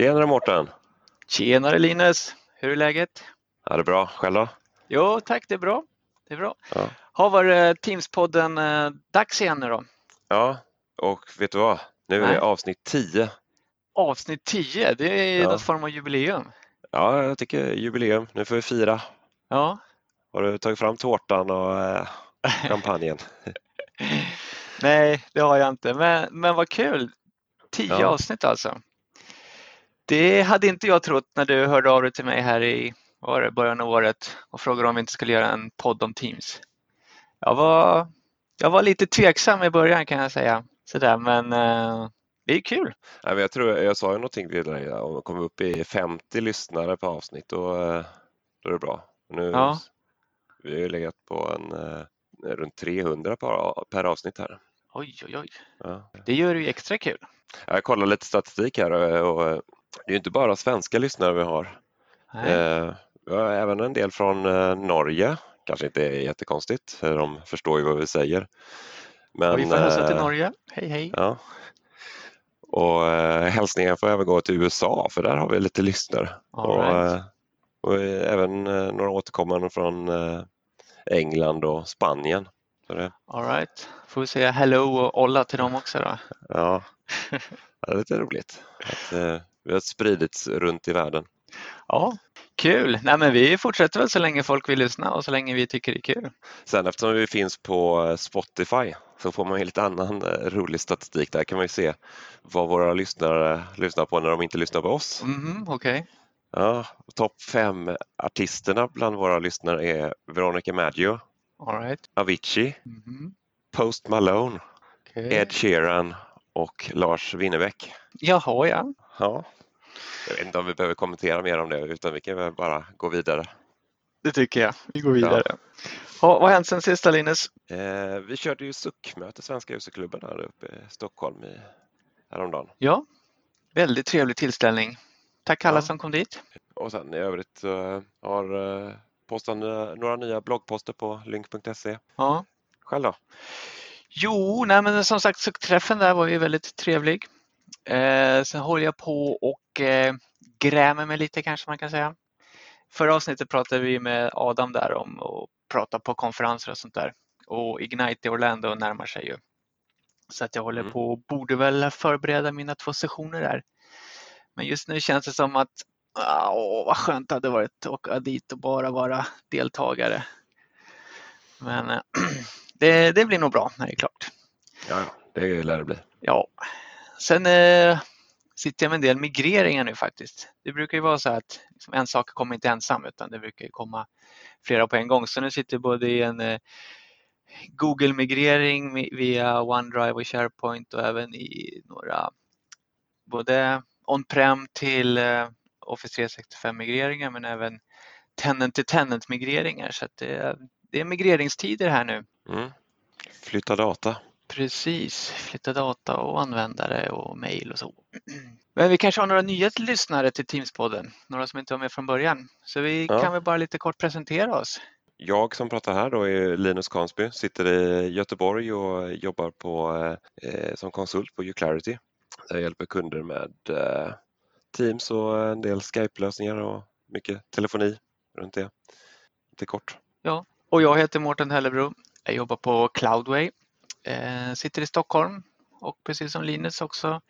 Tjenare Mårten! Tjenare Linus! Hur är läget? Ja, det är bra. Själv då? Jo tack, det är bra. Det är bra. Ja. Har varit Teamspodden eh, dags igen nu då? Ja, och vet du vad? Nu är Nej. det avsnitt 10. Avsnitt 10, det är Ja. något form av jubileum. Ja, jag tycker jubileum. Nu får vi fira. Ja. Har du tagit fram tårtan och eh, champagnen? Nej, det har jag inte, men, men vad kul! 10 Ja. avsnitt alltså. Det hade inte jag trott när du hörde av dig till mig här i var det, början av året och frågade om vi inte skulle göra en podd om Teams. Jag var, jag var lite tveksam i början kan jag säga, Sådär, men eh, det är kul. Nej, men jag tror jag sa ju någonting till dig om att komma upp i 50 lyssnare per avsnitt då, eh, då är det bra. Nu, Ja. Vi har ju legat på en, eh, runt 300 per, per avsnitt här. Oj, oj, oj. Ja. Det gör det ju extra kul. Jag kollar lite statistik här och, och eh, det är ju inte bara svenska lyssnare vi har. Eh, vi har även en del från eh, Norge. Kanske inte är jättekonstigt, för de förstår ju vad vi säger. Men, och vi får hälsa till eh, Norge. Hej, hej. Ja. Och eh, hälsningar får även gå till USA för där har vi lite lyssnare. All Och, right. eh, och även eh, några återkommande från England och Spanien. Så det, All right. Får vi säga hello och olla till dem också då? ja, det är lite roligt att vi har spridits runt i världen. Ja, kul. Nej, men vi fortsätter väl så länge folk vill lyssna och så länge vi tycker det är kul. Sen eftersom vi finns på eh, Spotify så får man ju lite annan eh, rolig statistik. Där kan man ju se vad våra lyssnare lyssnar på när de inte lyssnar på oss. Mhm, Okej. Ja, Topp fem artisterna bland våra lyssnare är Veronica Maggio, All right. Avicii, Mhm, Post Malone, okej. Ed Sheeran och Lars Winnerbäck. Jaha, ja. Ja. Jag vet inte om vi behöver kommentera mer om det utan vi kan väl bara gå vidare. Det tycker jag. Vi går vidare. Ja. vad har hänt sen sista Linus? Eh, vi körde ju SUK-möte, Svenska useklubben här uppe i Stockholm i, häromdagen. Ja, väldigt trevlig tillställning. Tack alla Ja. som kom dit. Och sen i övrigt eh, har eh, postat några nya bloggposter på link.se. Ja. Själv då? Jo, nej men som sagt så träffen där var ju väldigt trevlig. Eh, sen håller jag på och eh, grämer mig lite kanske man kan säga. Förra avsnittet pratade vi med Adam där om att prata på konferenser och sånt där. Och Ignite i Orlando närmar sig ju. Så att jag håller Mm. på och borde väl förbereda mina två sessioner där. Men just nu känns det som att ah, åh, vad skönt det hade varit att åka dit och bara vara deltagare. Men eh, det, det blir nog bra när det är klart. Ja, ja, det lär det bli. Ja, sen eh, sitter jag med en del migreringar nu faktiskt. Det brukar ju vara så att liksom, en sak kommer inte ensam utan det brukar ju komma flera på en gång. Så nu sitter jag både i en eh, Google-migrering via OneDrive och SharePoint och även i några både on-prem till eh, Office 365-migreringar men även tenant-to-tenant-migreringar. Så att det, det är migreringstider här nu. Mm. Flytta data. Precis, flytta data och användare och mejl och så. Men vi kanske har några nya lyssnare till Teamspodden, några som inte var med från början. Så vi Ja. kan väl bara lite kort presentera oss. Jag som pratar här då är Linus Kansby, sitter i Göteborg och jobbar på, eh, som konsult på Uclarity. Jag hjälper kunder med eh, Teams och en del Skype-lösningar och mycket telefoni runt det. Lite kort. Och jag heter Mårten Hellebro. Jag jobbar på Cloudway, eh, sitter i Stockholm och precis som Linus också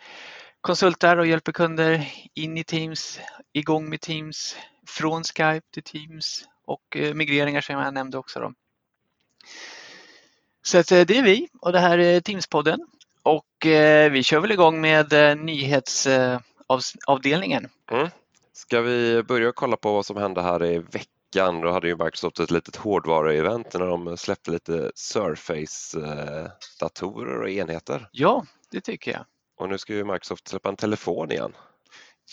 konsultar och hjälper kunder in i Teams, igång med Teams, från Skype till Teams och eh, migreringar som jag nämnde också. Då. Så att, eh, det är vi och det här är Teamspodden och eh, vi kör väl igång med eh, nyhetsavdelningen. Eh, mm. Ska vi börja kolla på vad som hände här i veckan? Då hade ju Microsoft ett litet hårdvaruevent när de släppte lite Surface-datorer och enheter. Ja, det tycker jag. Och nu ska ju Microsoft släppa en telefon igen.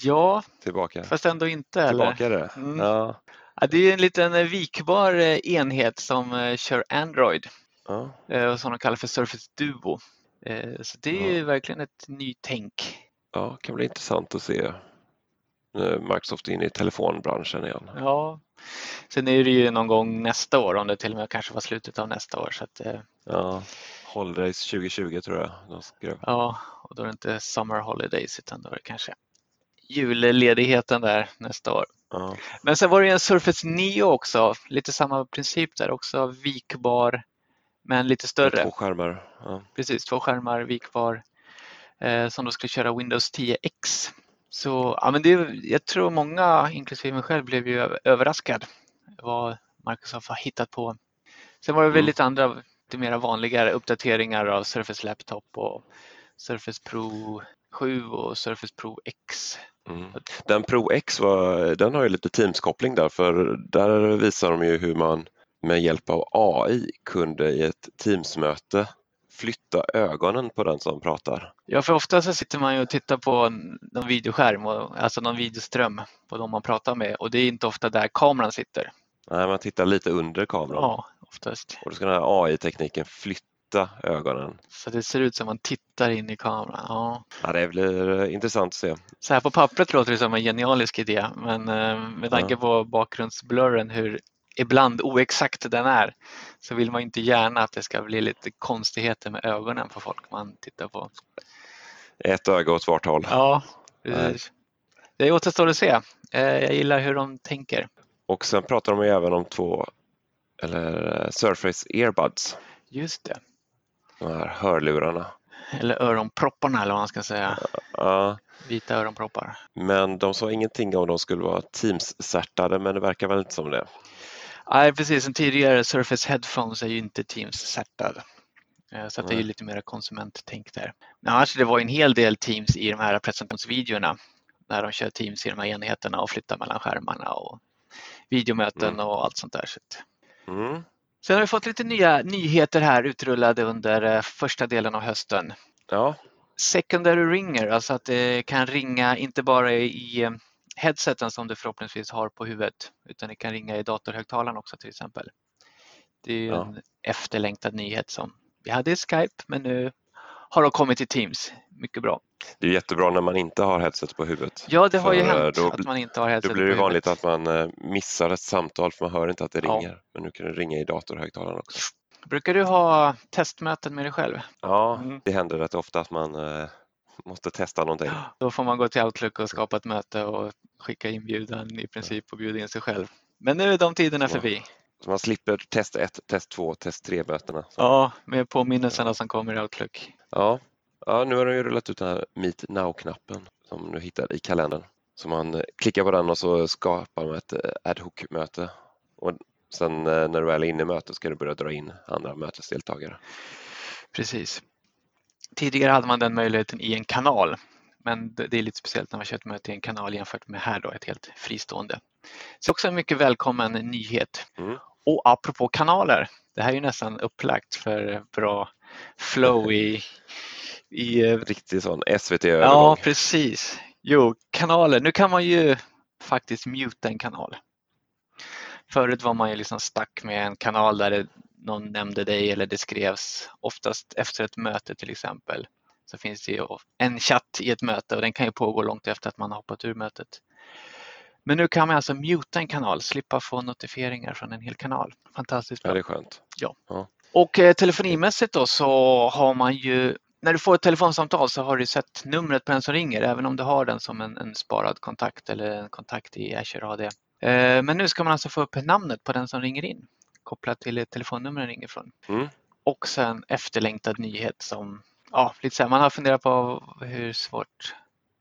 Ja, Tillbaka. fast ändå inte. Eller? Tillbaka är det. Mm. Ja. Ja, det är en liten vikbar eh, enhet som eh, kör Android Ja. eh, och som de kallar för Surface Duo. Så det är ju verkligen ett nytänk. ja, kan bli intressant att se Microsoft in i telefonbranschen igen. Ja. Sen är det ju någon gång nästa år, om det till och med kanske var slutet av nästa år. Så att, eh, Ja. Holidays 2020 tror jag de skrev. ja, och då är det inte Summer Holidays utan då är det kanske julledigheten där nästa år. Ja. Men sen var det en Surface Neo också, lite samma princip där också, vikbar men lite större. Två skärmar. Ja. Precis, två skärmar, vikbar, eh, som då skulle köra Windows 10X. Så ja, men det, jag tror många, inklusive mig själv, blev ju överraskad vad Microsoft har hittat på. Sen var det väl Mm. lite andra, lite mer vanligare uppdateringar av Surface Laptop och Surface Pro 7 och Surface Pro X. Mm. Den Pro X var, den har ju lite Teams-koppling där för där visar de ju hur man med hjälp av AI kunde i ett Teams-möte flytta ögonen på den som pratar. Ja, för ofta så sitter man ju och tittar på någon videoskärm, och, alltså någon videoström på de man pratar med och det är inte ofta där kameran sitter. Nej, man tittar lite under kameran Ja, oftast. och då ska den här AI-tekniken flytta ögonen. Så det ser ut som man tittar in i kameran. Ja. Ja, det blir eh, intressant att se. Så här på pappret låter det som en genialisk idé men eh, med tanke Ja. på bakgrundsblurren hur ibland oexakt den är så vill man inte gärna att det ska bli lite konstigheter med ögonen på folk man tittar på. Ett öga åt vart håll. Ja, precis. Det återstår att se. Eh, Jag gillar hur de tänker. Och sen pratar de ju även om två eller Surface Earbuds, Just det. de här hörlurarna. Eller öronpropparna eller vad man ska säga. Ja, Vita öronproppar. men de sa ingenting om de skulle vara Teams-certade, men det verkar väl inte som det. Nej, precis. Som tidigare Surface Headphones är ju inte Teams-certad. Eh, Så det är ju lite mer konsumenttänk där. Men annars det var en hel del Teams i de här presentationsvideorna när de kör Teams i de här enheterna och flyttar mellan skärmarna och videomöten Mm. och allt sånt där. Mm. Sen har vi fått lite nya nyheter här utrullade under eh, första delen av hösten. Ja, Secondary ringer, alltså att det kan ringa inte bara i eh, headseten som du förhoppningsvis har på huvudet utan det kan ringa i datorhögtalaren också till exempel. Det är ju Ja. en efterlängtad nyhet som vi hade i Skype men nu har de kommit till Teams. Mycket bra. det är jättebra när man inte har headset på huvudet. Ja, det har ju hänt då att man inte har headset Då blir det på vanligt att man eh, missar ett samtal för man hör inte att det Ja. ringer. Men nu kan det ringa i datorhögtalaren också. Brukar du ha testmöten med dig själv? Ja, Mm. det händer rätt ofta att man eh, måste testa någonting. Då får man gå till Outlook och skapa ett möte och skicka inbjudan i princip och bjuda in sig själv. Men nu är de tiderna förbi. Så man slipper test 1, test 2, test 3 mötena. Så, Ja, med påminnelserna som kommer i Outlook. ja. ja, nu har de ju rullat ut den här Meet Now-knappen som du hittar i kalendern. Så man klickar på den och så skapar man ett eh, ad hoc-möte. Och sen eh, när du väl är inne i mötet ska du börja dra in andra mötesdeltagare. Precis. Tidigare hade man den möjligheten i en kanal, men det det är lite speciellt när man kör ett möte i en kanal jämfört med här då, ett helt fristående. Så också en mycket välkommen nyhet. Mm. Och apropå kanaler, det här är ju nästan upplagt för bra flow i, i eh, Riktig sån Ja, SVT-övergång. precis. Jo, kanaler. Nu kan man ju faktiskt muta en kanal. Förut var man ju liksom stack med en kanal där det, någon nämnde dig eller det skrevs oftast efter ett möte till exempel. Så finns det ju en chatt i ett möte och den kan ju pågå långt efter att man har hoppat ur mötet. Men nu kan man alltså muta en kanal, slippa få notifieringar från en hel kanal. Fantastiskt Ja, bra. det är skönt. Och eh, telefonimässigt då så har man ju, när du får ett telefonsamtal så har du sett numret på den som ringer även om du har den som en, en sparad kontakt eller en kontakt i Azure AD. Eh, men nu ska man alltså få upp namnet på den som ringer in kopplat till ett telefonnummer den ringer från. Mm. Och sen efterlängtad nyhet som, ja, lite så här, man har funderat på hur svårt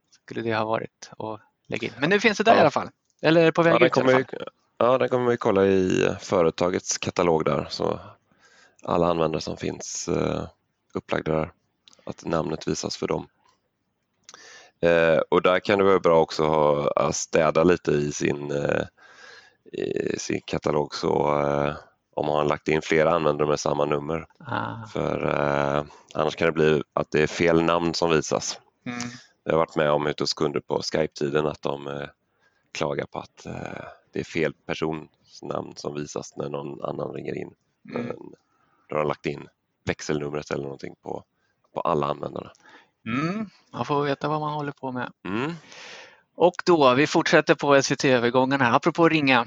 skulle det ha varit att lägga in. Men nu finns det där Ja. i alla fall. Eller på väg Ja, ut i alla kommer, fall. ja, den kommer ju kolla i företagets katalog där. Så alla användare som finns eh, upplagda där, att namnet visas för dem. Eh, och där kan det vara bra också ha, att städa lite i sin, eh, i sin katalog så eh, om man har lagt in flera användare med samma nummer. Ah, För eh, annars kan det bli att det är fel namn som visas. mm. Jag har varit med om ute hos kunder på Skype-tiden att de eh, klagar på att eh, det är fel persons namn som visas när någon annan ringer in. Mm. Men då har de lagt in växelnumret eller någonting på, på alla användare. Mm. Man får veta vad man håller på med. Mm. Och då, vi fortsätter på SVT-övergången här, apropå ringa.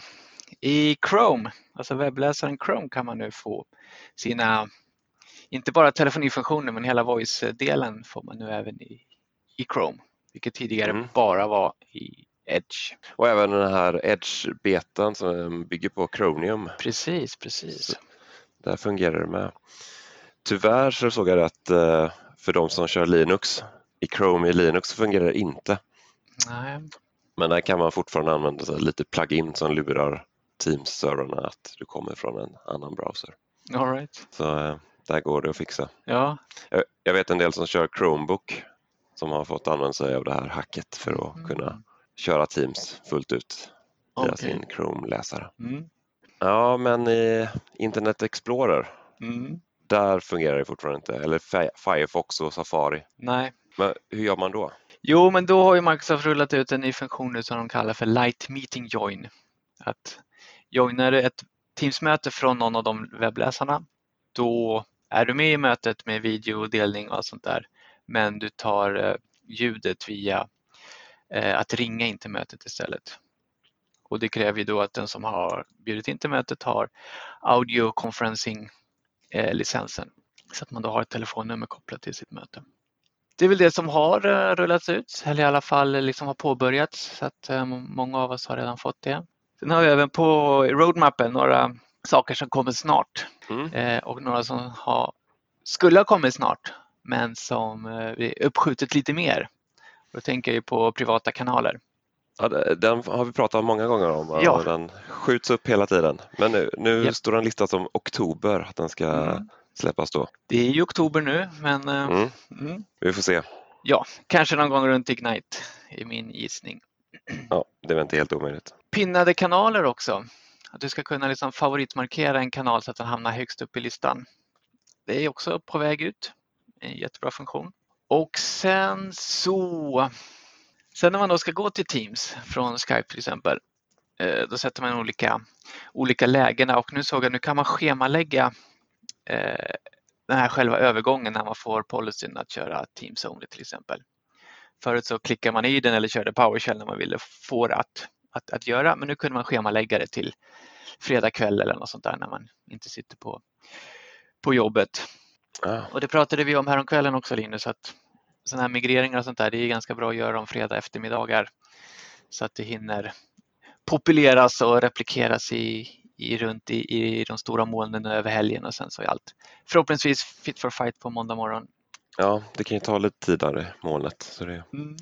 I Chrome, alltså webbläsaren Chrome kan man nu få sina, inte bara telefonifunktioner men hela voice-delen får man nu även i, i Chrome. vilket tidigare Mm. bara var i Edge. Och även den här Edge-betan som bygger på Chromium. Precis, precis. Så- Där fungerar det med. Tyvärr så såg jag att eh, för de som kör Linux, i Chrome i Linux fungerar det inte. Nej, Men där kan man fortfarande använda lite plugin som lurar Teams-servrarna att du kommer från en annan browser. all right. Så eh, där går det att fixa. Ja, Jag, jag vet en del som kör Chromebook som har fått använda sig av det här hacket för att Mm. kunna köra Teams fullt ut via okej. sin Chrome-läsare. Mm. Ja, men i Internet Explorer, Mm. där fungerar det fortfarande inte. Eller Fi- Firefox och Safari. Nej. Men hur gör man då? Jo, men då har ju Microsoft rullat ut en ny funktion nu som de kallar för Light Meeting Join. Att joinar du ett Teams-möte från någon av de webbläsarna, då är du med i mötet med videodelning och allt sånt där. Men du tar eh, ljudet via eh, att ringa in till mötet istället. Och det kräver ju då att den som har bjudit in till mötet har audio conferencing-licensen. Eh, så att man då har ett telefonnummer kopplat till sitt möte. Det är väl det som har rullats ut eller i alla fall liksom har påbörjats så att många av oss har redan fått det. Sen har vi även på roadmappen några saker som kommer snart Mm. eh, och några som har, skulle ha kommit snart men som eh, är uppskjutet lite mer. Då tänker jag ju på privata kanaler. Ja, den har vi pratat många gånger om och Ja. den skjuts upp hela tiden. Men nu, nu Japp. står den listad som oktober att den ska Mm. släppas då. Det är ju oktober nu men eh, Mm. mm, Vi får se. ja, kanske någon gång runt Ignite är min gissning. Ja, det är väl inte helt omöjligt pinnade kanaler också. Att du ska kunna liksom favoritmarkera en kanal så att den hamnar högst upp i listan. Det är också på väg ut. En jättebra funktion. Och sen så, sen när man då ska gå till Teams från Skype till exempel, eh, då sätter man olika, olika lägena och nu såg jag nu kan man schemalägga eh, den här själva övergången när man får policyn att köra Teams Only till exempel. Förut så klickar man i den eller körde PowerShell när man ville få det att, att, att göra men nu kunde man schemalägga det till fredag kväll eller något sånt där när man inte sitter på, på jobbet. Ja, Och det pratade vi om häromkvällen också Linus att sådana här migreringar och sånt där det är ganska bra att göra om fredag eftermiddagar så att det hinner populeras och replikeras i, i runt i, i de stora molnen över helgen och sen så är allt förhoppningsvis fit for fight på måndag morgon. Ja, det kan ju ta lite tid där molnet. Så det är Mm.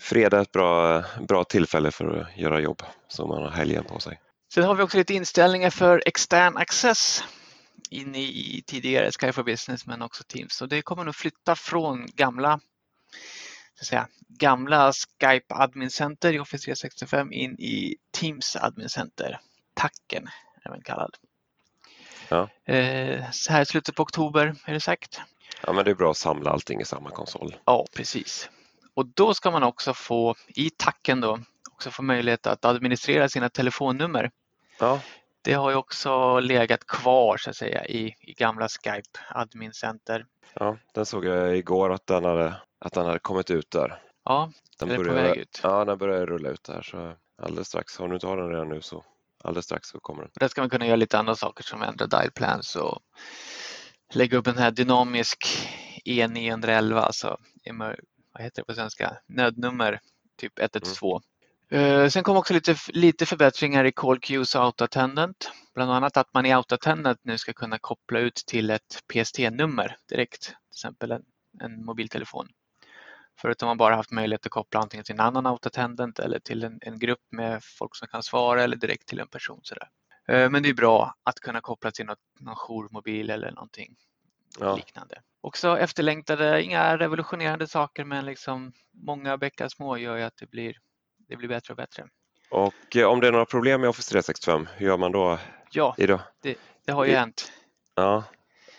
fredag är ett bra, bra tillfälle för att göra jobb så man har helgen på sig. Sen har vi också lite inställningar för extern access in i tidigare Sky for Business men också Teams. Så det kommer nog flytta från gamla, så att säga, gamla Skype Admin Center i Office 365 in i Teams Admin Center. Tacken är den kallad. Ja. Eh, så här i slutet på oktober är det sagt. Ja, men det är bra att samla allting i samma konsol. Ja, precis. Och då ska man också få i tacken då också få möjlighet att administrera sina telefonnummer. Ja, Det har ju också legat kvar så att säga i, i gamla Skype Admin Center. ja, den såg jag igår att den hade, att den hade kommit ut där. Ja, Den är på börjar- väg ut. Ja, den börjar rulla ut där så alldeles strax, om du inte har den redan nu så alldeles strax så kommer den. Där ska man kunna göra lite andra saker som ändra dial plans och lägga upp en här dynamisk E911, alltså vad heter det på svenska, nödnummer typ 112. Eh, Sen kom också lite, lite förbättringar i Call Queues och Autoattendant. Bland annat att man i Autoattendant nu ska kunna koppla ut till ett PST-nummer direkt, till exempel en, en mobiltelefon. Förut har man bara haft möjlighet att koppla antingen till en annan Autoattendant eller till en, en grupp med folk som kan svara eller direkt till en person. Sådär. Eh, Men det är bra att kunna koppla till något, någon jourmobil eller någonting Ja, liknande. Också efterlängtade, inga revolutionerande saker men liksom många bäckar små gör ju att det blir, det blir bättre och bättre. och eh, om det är några problem med Office 365, hur gör man då? Ja, Idag? det har ju Det- hänt. Ja,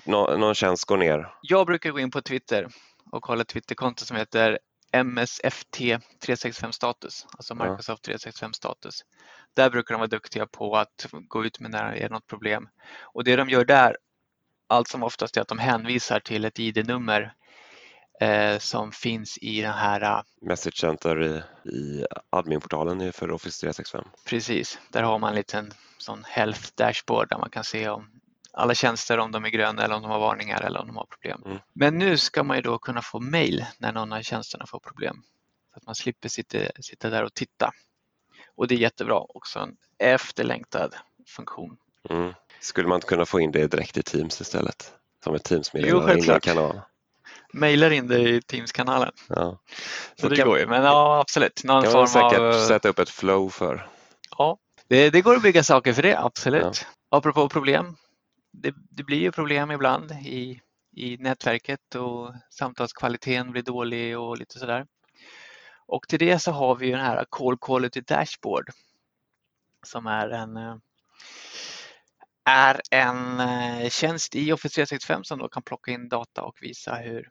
Nå, någon tjänst går ner. Jag brukar gå in på Twitter och kolla Twitterkonto som heter MSFT 365 status, alltså Ja. Microsoft 365 status. Där brukar de vara duktiga på att gå ut med när det är något problem. Och det de gör där allt som oftast är att de hänvisar till ett ID-nummer eh, som finns i den här eh, Message Center i, i adminportalen för Office 365. Precis, där har man en liten sån health dashboard där man kan se om alla tjänster, om de är gröna eller om de har varningar eller om de har problem. Mm. Men nu ska man ju då kunna få mail när någon av tjänsterna får problem. Så att man slipper sitta, sitta där och titta. Och det är jättebra, också en efterlängtad funktion. Mm. Skulle man inte kunna få in det direkt i Teams istället? Som ett Teams-meddelande in i en självklart. kanal? Mailar in det i Teams-kanalen. Ja. Så det kan, går ju, men ja absolut. Någon kan man säkert av... sätta upp ett flow för. Ja, det, det går att bygga saker för det, absolut. Apropå problem. Det, det blir ju problem ibland i, i nätverket och samtalskvaliteten blir dålig och lite sådär. Och till det så har vi ju den här Call Quality Dashboard som är en, eh, är en eh, tjänst i Office 365 som då kan plocka in data och visa hur,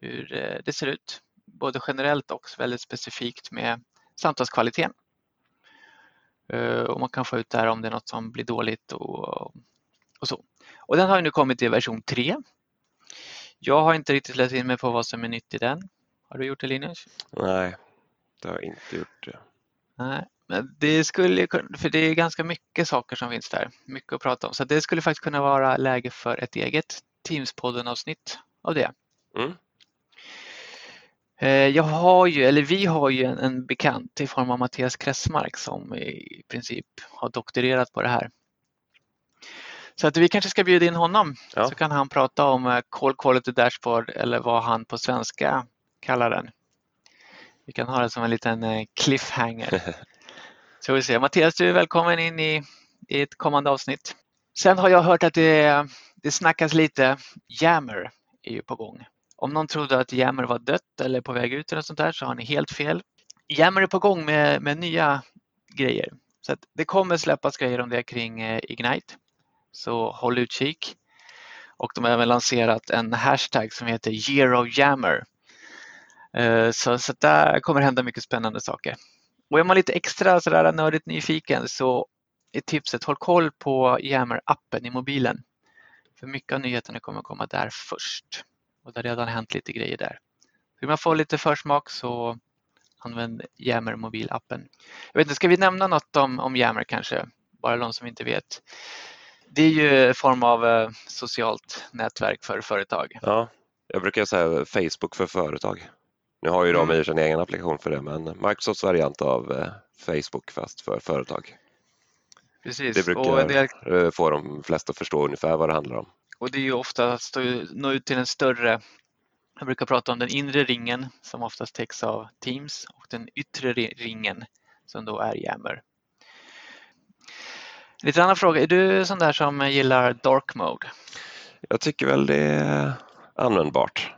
hur eh, det ser ut. Både generellt och väldigt specifikt med samtalskvaliteten. Och man kan få ut där om det är något som blir dåligt och, och så. Och den har ju nu kommit i version 3. Jag har inte riktigt läst in mig på vad som är nytt i den. Har du gjort det Linus? Nej, det har jag inte gjort. Det. Nej, men det skulle för det är ganska mycket saker som finns där, mycket att prata om. Så det skulle faktiskt kunna vara läge för ett eget Teamspodden-avsnitt av det. Mm. Eh, Jag har ju, eller vi har ju en, en bekant i form av Mattias Kressmark som i princip har doktorerat på det här. Så att vi kanske ska bjuda in honom Ja. så kan han prata om eh, Call Quality Dashboard eller vad han på svenska kallar den. Vi kan ha det som en liten eh, cliffhanger. Så vi ser. Mattias, du är välkommen in i, i ett kommande avsnitt. Sen har jag hört att det, det snackas lite. Yammer är ju på gång. Om någon trodde att Yammer var dött eller på väg ut eller sånt där så har ni helt fel. Yammer är på gång med, med nya grejer. Så det kommer släppas grejer om det kring eh, Ignite. Så håll utkik. Och de har även lanserat en hashtag som heter Year of Yammer. Eh, så, så där kommer hända mycket spännande saker. Och är man lite extra sådär nördigt nyfiken så är tipset håll koll på Yammer-appen i mobilen. För mycket av nyheterna kommer komma där först. Och det har redan hänt lite grejer där. Vill man få lite försmak så använd Yammer mobilappen. Jag vet inte, ska vi nämna något om, om Yammer kanske? Bara de som inte vet. Det är ju en form av eh, socialt nätverk för företag. Ja, jag brukar säga Facebook för företag. Nu har ju de Mm. sin egen applikation för det, men Microsofts variant av eh, Facebook fast för företag. Precis. Det brukar del, eh, få de flesta att förstå ungefär vad det handlar om. och det är ju ofta att nå ut till en större Jag brukar prata om den inre ringen som oftast täcks av Teams och den yttre ri- ringen som då är Yammer. Lite annan fråga, är du sån där som gillar dark mode? Jag tycker väl det är användbart.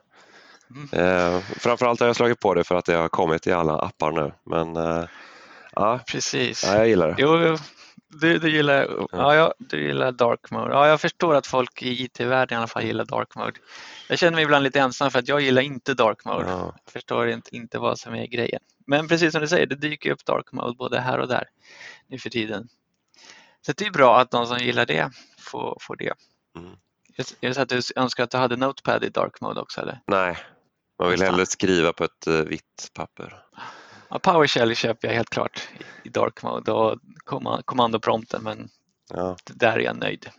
Mm. Eh, framförallt har jag slagit på det för att det har kommit i alla appar nu. Men eh, ja, Precis. ja, jag gillar det. Jo. Du, du, gillar, ja, ja, du gillar dark mode. Ja, jag förstår att folk i IT-världen i alla fall gillar dark mode. Jag känner mig ibland lite ensam för att jag gillar inte dark mode. Ja, Jag förstår inte, inte vad som är grejen. Men precis som du säger, det dyker upp dark mode både här och där nu för tiden. Så det är bra att de som gillar det får, får det. Mm. Är det så att du önskar att du hade Notepad i dark mode också? Eller? nej, man vill hellre skriva på ett eh, vitt papper. Ja, PowerShell köper jag helt klart i- dark mode och komma- kommandoprompten men Ja. där är jag nöjd.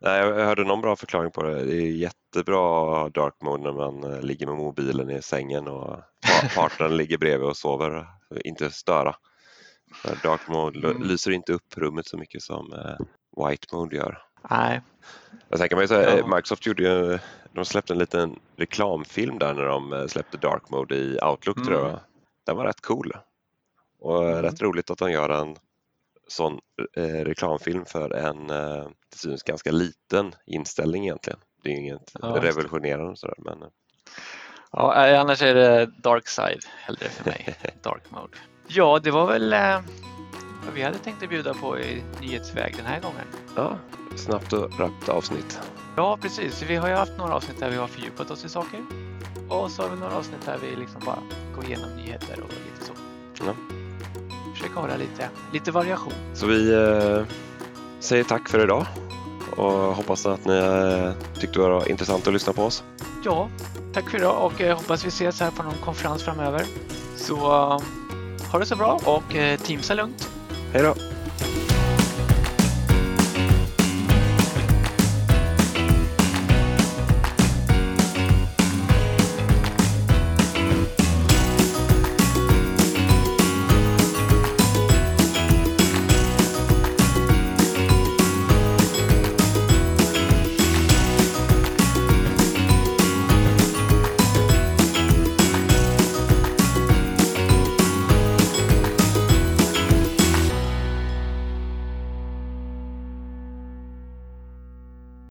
Nej, jag hörde någon bra förklaring på det. Det är jättebra dark mode när man eh, ligger med mobilen i sängen och pa- partnern ligger bredvid och sover. Inte störa. Dark mode Mm. lyser inte upp rummet så mycket som eh, white mode gör. Nej, Och sen kan man säga, Ja. eh, Microsoft gjorde ju, de släppte en liten reklamfilm där när de eh, släppte dark mode i Outlook tror Mm. jag. Den var rätt cool. Och Mm. rätt roligt att de gör en sån eh, reklamfilm för en eh, till synes ganska liten inställning egentligen. Det är ju inget Ja, revolutionerande sådär men ja, annars är det dark side hellre för mig. dark mode. Ja, det var väl eh, vad vi hade tänkt att bjuda på i nyhetsväg den här gången. ja, snabbt och rappt avsnitt. Ja, precis. Vi har ju haft några avsnitt där vi har fördjupat oss i saker. Och så har vi några avsnitt där vi liksom bara går igenom nyheter och lite så. Ja. Försöka hålla lite, lite variation. Så vi eh, säger tack för idag och hoppas att ni eh, tyckte det var intressant att lyssna på oss. Ja, tack för idag och eh, hoppas vi ses här på någon konferens framöver. Så eh, ha det så bra och eh, teamsa lugnt. Hej då!